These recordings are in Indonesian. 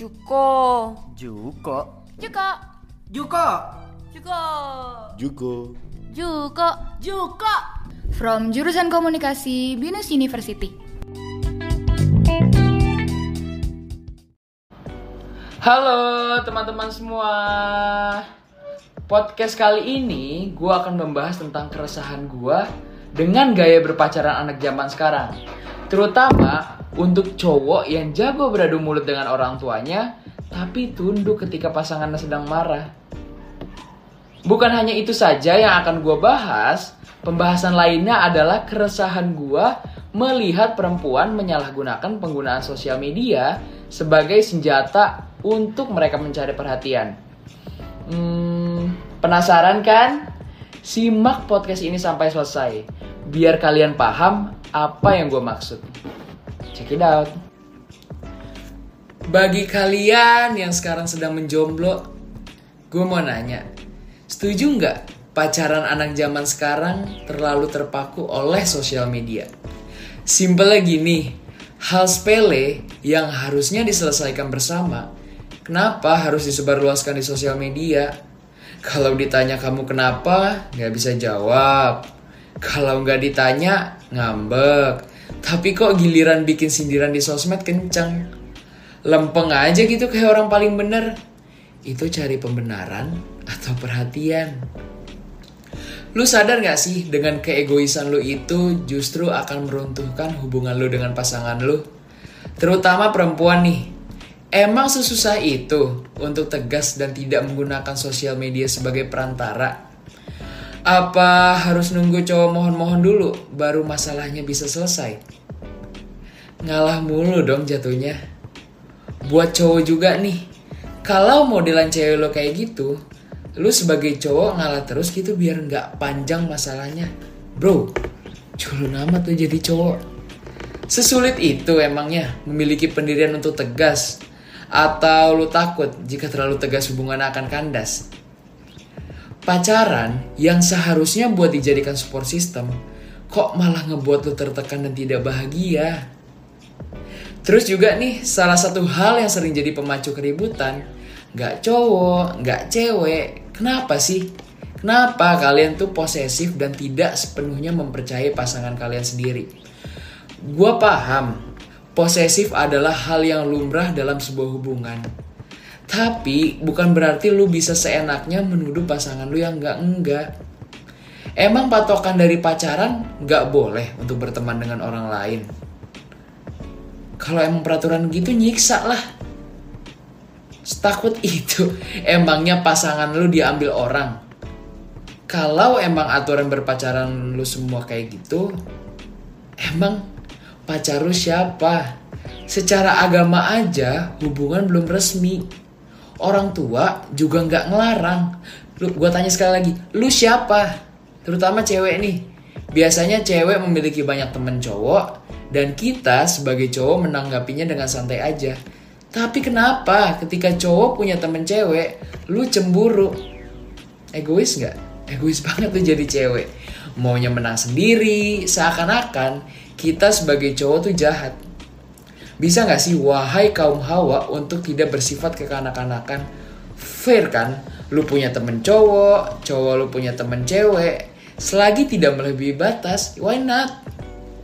Juko. Juko. Juko. Juko. Juko. Juko. Juko. Juko. From jurusan komunikasi Binus University. Halo teman-teman semua. Podcast kali ini gue akan membahas tentang keresahan gue dengan gaya berpacaran anak zaman sekarang. Terutama untuk cowok yang jago beradu mulut dengan orang tuanya, tapi tunduk ketika pasangannya sedang marah. Bukan hanya itu saja yang akan gue bahas, pembahasan lainnya adalah keresahan gue melihat perempuan menyalahgunakan penggunaan sosial media sebagai senjata untuk mereka mencari perhatian. Hmm, penasaran kan? Simak podcast ini sampai selesai, biar kalian paham apa yang gue maksud. Check it out. Bagi kalian yang sekarang sedang menjomblo, gue mau nanya, setuju nggak pacaran anak zaman sekarang terlalu terpaku oleh sosial media? Simpelnya gini, hal sepele yang harusnya diselesaikan bersama, kenapa harus disebarluaskan di sosial media? Kalau ditanya kamu kenapa, nggak bisa jawab. Kalau nggak ditanya, ngambek. Tapi kok giliran bikin sindiran di sosmed kenceng. Lempeng aja gitu kayak orang paling bener. Itu cari pembenaran atau perhatian. Lu sadar gak sih dengan keegoisan lu itu justru akan meruntuhkan hubungan lu dengan pasangan lu? Terutama perempuan nih. Emang sesusah itu untuk tegas dan tidak menggunakan sosial media sebagai perantara? Apa harus nunggu cowok mohon-mohon dulu baru masalahnya bisa selesai? Ngalah mulu dong jatuhnya. Buat cowok juga nih, kalau modelan cewek lo kayak gitu, lu sebagai cowok ngalah terus gitu biar nggak panjang masalahnya. Bro, culun amat tuh jadi cowok. Sesulit itu emangnya memiliki pendirian untuk tegas atau lu takut jika terlalu tegas hubungan akan kandas? Pacaran yang seharusnya buat dijadikan support system, kok malah ngebuat lu tertekan dan tidak bahagia? Terus juga nih, salah satu hal yang sering jadi pemacu keributan, nggak cowok, nggak cewek, kenapa sih? Kenapa kalian tuh posesif dan tidak sepenuhnya mempercayai pasangan kalian sendiri? Gua paham, posesif adalah hal yang lumrah dalam sebuah hubungan. Tapi bukan berarti lu bisa seenaknya menuduh pasangan lu yang nggak enggak. Emang patokan dari pacaran nggak boleh untuk berteman dengan orang lain. Kalau emang peraturan gitu nyiksa lah. Setakut itu emangnya pasangan lu diambil orang. Kalau emang aturan berpacaran lu semua kayak gitu, emang pacar lu siapa? Secara agama aja hubungan belum resmi. Orang tua juga nggak ngelarang. Lu, gua tanya sekali lagi, lu siapa? Terutama cewek nih. Biasanya cewek memiliki banyak temen cowok dan kita sebagai cowok menanggapinya dengan santai aja. Tapi kenapa ketika cowok punya temen cewek, lu cemburu? Egois nggak? Egois banget tuh jadi cewek. Maunya menang sendiri, seakan-akan kita sebagai cowok tuh jahat. Bisa nggak sih wahai kaum hawa untuk tidak bersifat kekanak-kanakan? Fair kan? Lu punya temen cowok, cowok lu punya temen cewek. Selagi tidak melebihi batas, why not?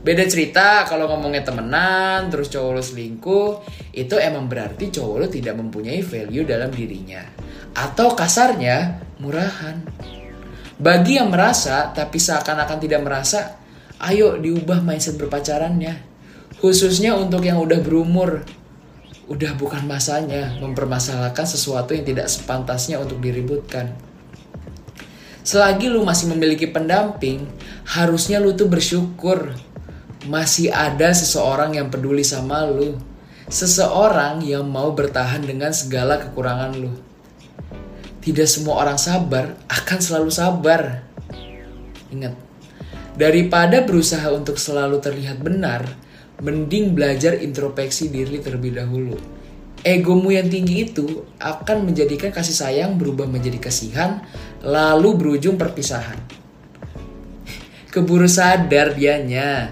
Beda cerita kalau ngomongnya temenan, terus cowok lo selingkuh, itu emang berarti cowok lo tidak mempunyai value dalam dirinya. Atau kasarnya, murahan. Bagi yang merasa tapi seakan-akan tidak merasa, ayo diubah mindset berpacarannya. Khususnya untuk yang udah berumur. Udah bukan masanya mempermasalahkan sesuatu yang tidak sepantasnya untuk diributkan. Selagi lu masih memiliki pendamping, harusnya lu tuh bersyukur masih ada seseorang yang peduli sama lu. Seseorang yang mau bertahan dengan segala kekurangan lu. Tidak semua orang sabar akan selalu sabar. Ingat, daripada berusaha untuk selalu terlihat benar, mending belajar introspeksi diri terlebih dahulu. Egomu yang tinggi itu akan menjadikan kasih sayang berubah menjadi kasihan, lalu berujung perpisahan. Keburu sadar dianya.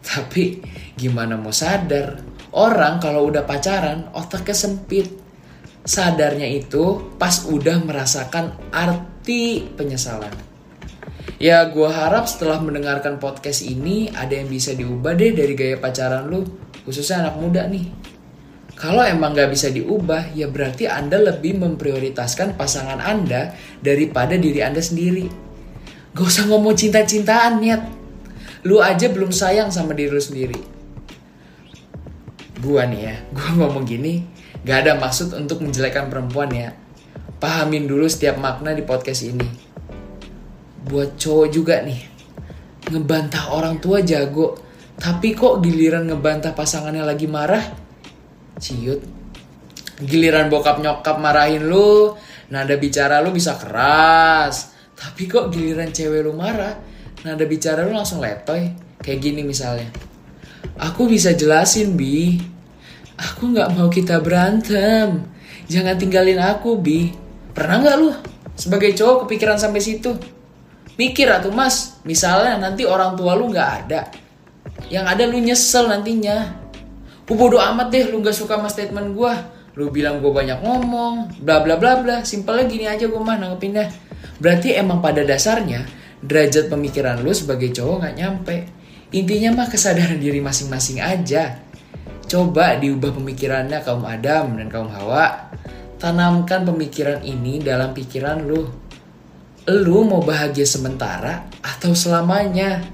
Tapi gimana mau sadar? Orang kalau udah pacaran otaknya sempit. Sadarnya itu pas udah merasakan arti penyesalan. Ya gue harap setelah mendengarkan podcast ini ada yang bisa diubah deh dari gaya pacaran lu. Khususnya anak muda nih. Kalau emang gak bisa diubah, ya berarti Anda lebih memprioritaskan pasangan Anda daripada diri Anda sendiri. Gak usah ngomong cinta-cintaan, niat. Lu aja belum sayang sama diri lu sendiri. Gua nih ya, gua ngomong gini, gak ada maksud untuk menjelekkan perempuan ya. Pahamin dulu setiap makna di podcast ini. Buat cowok juga nih, ngebantah orang tua jago, tapi kok giliran ngebantah pasangannya lagi marah, ciut. Giliran bokap nyokap marahin lu, nada bicara lu bisa keras. Tapi kok giliran cewek lu marah, nada bicara lu langsung letoy. Kayak gini misalnya. Aku bisa jelasin, Bi. Aku nggak mau kita berantem. Jangan tinggalin aku, Bi. Pernah nggak lu sebagai cowok kepikiran sampai situ? Mikir atuh mas, misalnya nanti orang tua lu nggak ada. Yang ada lu nyesel nantinya. Gue bodo amat deh lu gak suka sama statement gue. Lu bilang gue banyak ngomong, bla bla bla bla. Simpelnya gini aja gue mah nanggepinnya. Berarti emang pada dasarnya derajat pemikiran lu sebagai cowok gak nyampe. Intinya mah kesadaran diri masing-masing aja. Coba diubah pemikirannya kaum Adam dan kaum Hawa. Tanamkan pemikiran ini dalam pikiran lu. Lu mau bahagia sementara atau selamanya?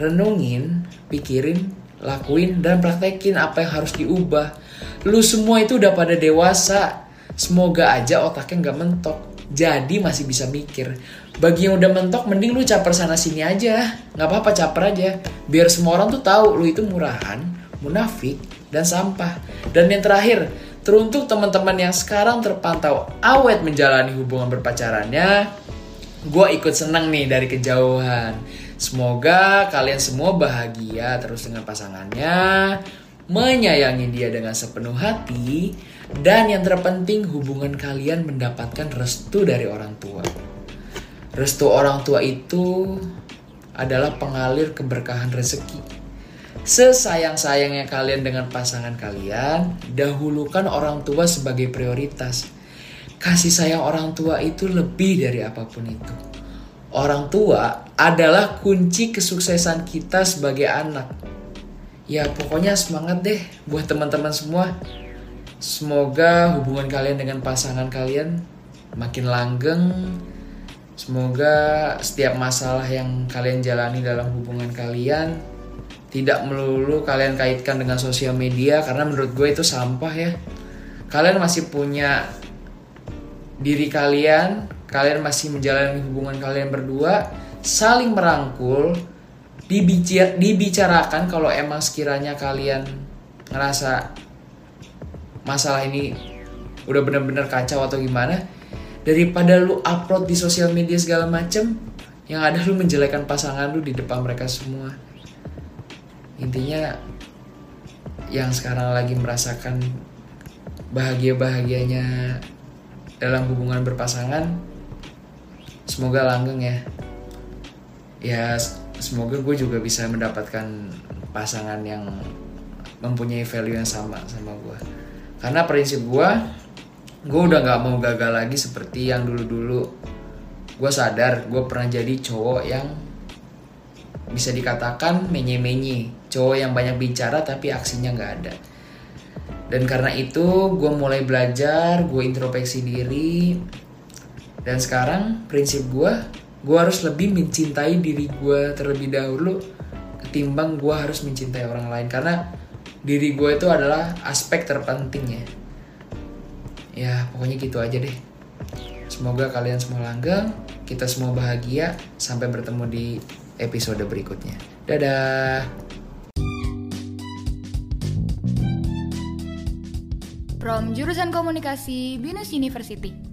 Renungin, pikirin, lakuin, dan praktekin apa yang harus diubah. Lu semua itu udah pada dewasa. Semoga aja otaknya nggak mentok. Jadi masih bisa mikir. Bagi yang udah mentok, mending lu caper sana sini aja. Nggak apa-apa caper aja. Biar semua orang tuh tahu lu itu murahan, munafik, dan sampah. Dan yang terakhir, teruntuk teman-teman yang sekarang terpantau awet menjalani hubungan berpacarannya, gue ikut seneng nih dari kejauhan. Semoga kalian semua bahagia terus dengan pasangannya, menyayangi dia dengan sepenuh hati, dan yang terpenting hubungan kalian mendapatkan restu dari orang tua. Restu orang tua itu adalah pengalir keberkahan rezeki. Sesayang-sayangnya kalian dengan pasangan kalian, dahulukan orang tua sebagai prioritas. Kasih sayang orang tua itu lebih dari apa pun itu. Orang tua adalah kunci kesuksesan kita sebagai anak. Ya pokoknya semangat deh buat teman-teman semua. Semoga hubungan kalian dengan pasangan kalian makin langgeng. Semoga setiap masalah yang kalian jalani dalam hubungan kalian tidak melulu kalian kaitkan dengan sosial media karena menurut gue itu sampah ya. Kalian masih punya diri kalian, kalian masih menjalani hubungan kalian berdua, saling merangkul, dibicar, dibicarakan kalau emang sekiranya kalian ngerasa masalah ini udah bener-bener kacau atau gimana, daripada lu upload di sosial media segala macem, yang ada lu menjelekan pasangan lu di depan mereka semua. Intinya yang sekarang lagi merasakan bahagia-bahagianya dalam hubungan berpasangan semoga langgeng ya. Ya semoga gue juga bisa mendapatkan pasangan yang mempunyai value yang sama sama gue karena prinsip gue gue udah nggak mau gagal lagi seperti yang dulu dulu gue sadar gue pernah jadi cowok yang bisa dikatakan menye-menye. Cowok yang banyak bicara tapi aksinya nggak ada. Dan karena itu gue mulai belajar gue introspeksi diri. Dan sekarang prinsip gue gue harus lebih mencintai diri gue terlebih dahulu ketimbang gue harus mencintai orang lain. Karena diri gue itu adalah aspek terpentingnya. Ya pokoknya gitu aja deh. Semoga kalian semua langgeng kita semua bahagia sampai bertemu di episode berikutnya dadah From Jurusan Komunikasi Binus University.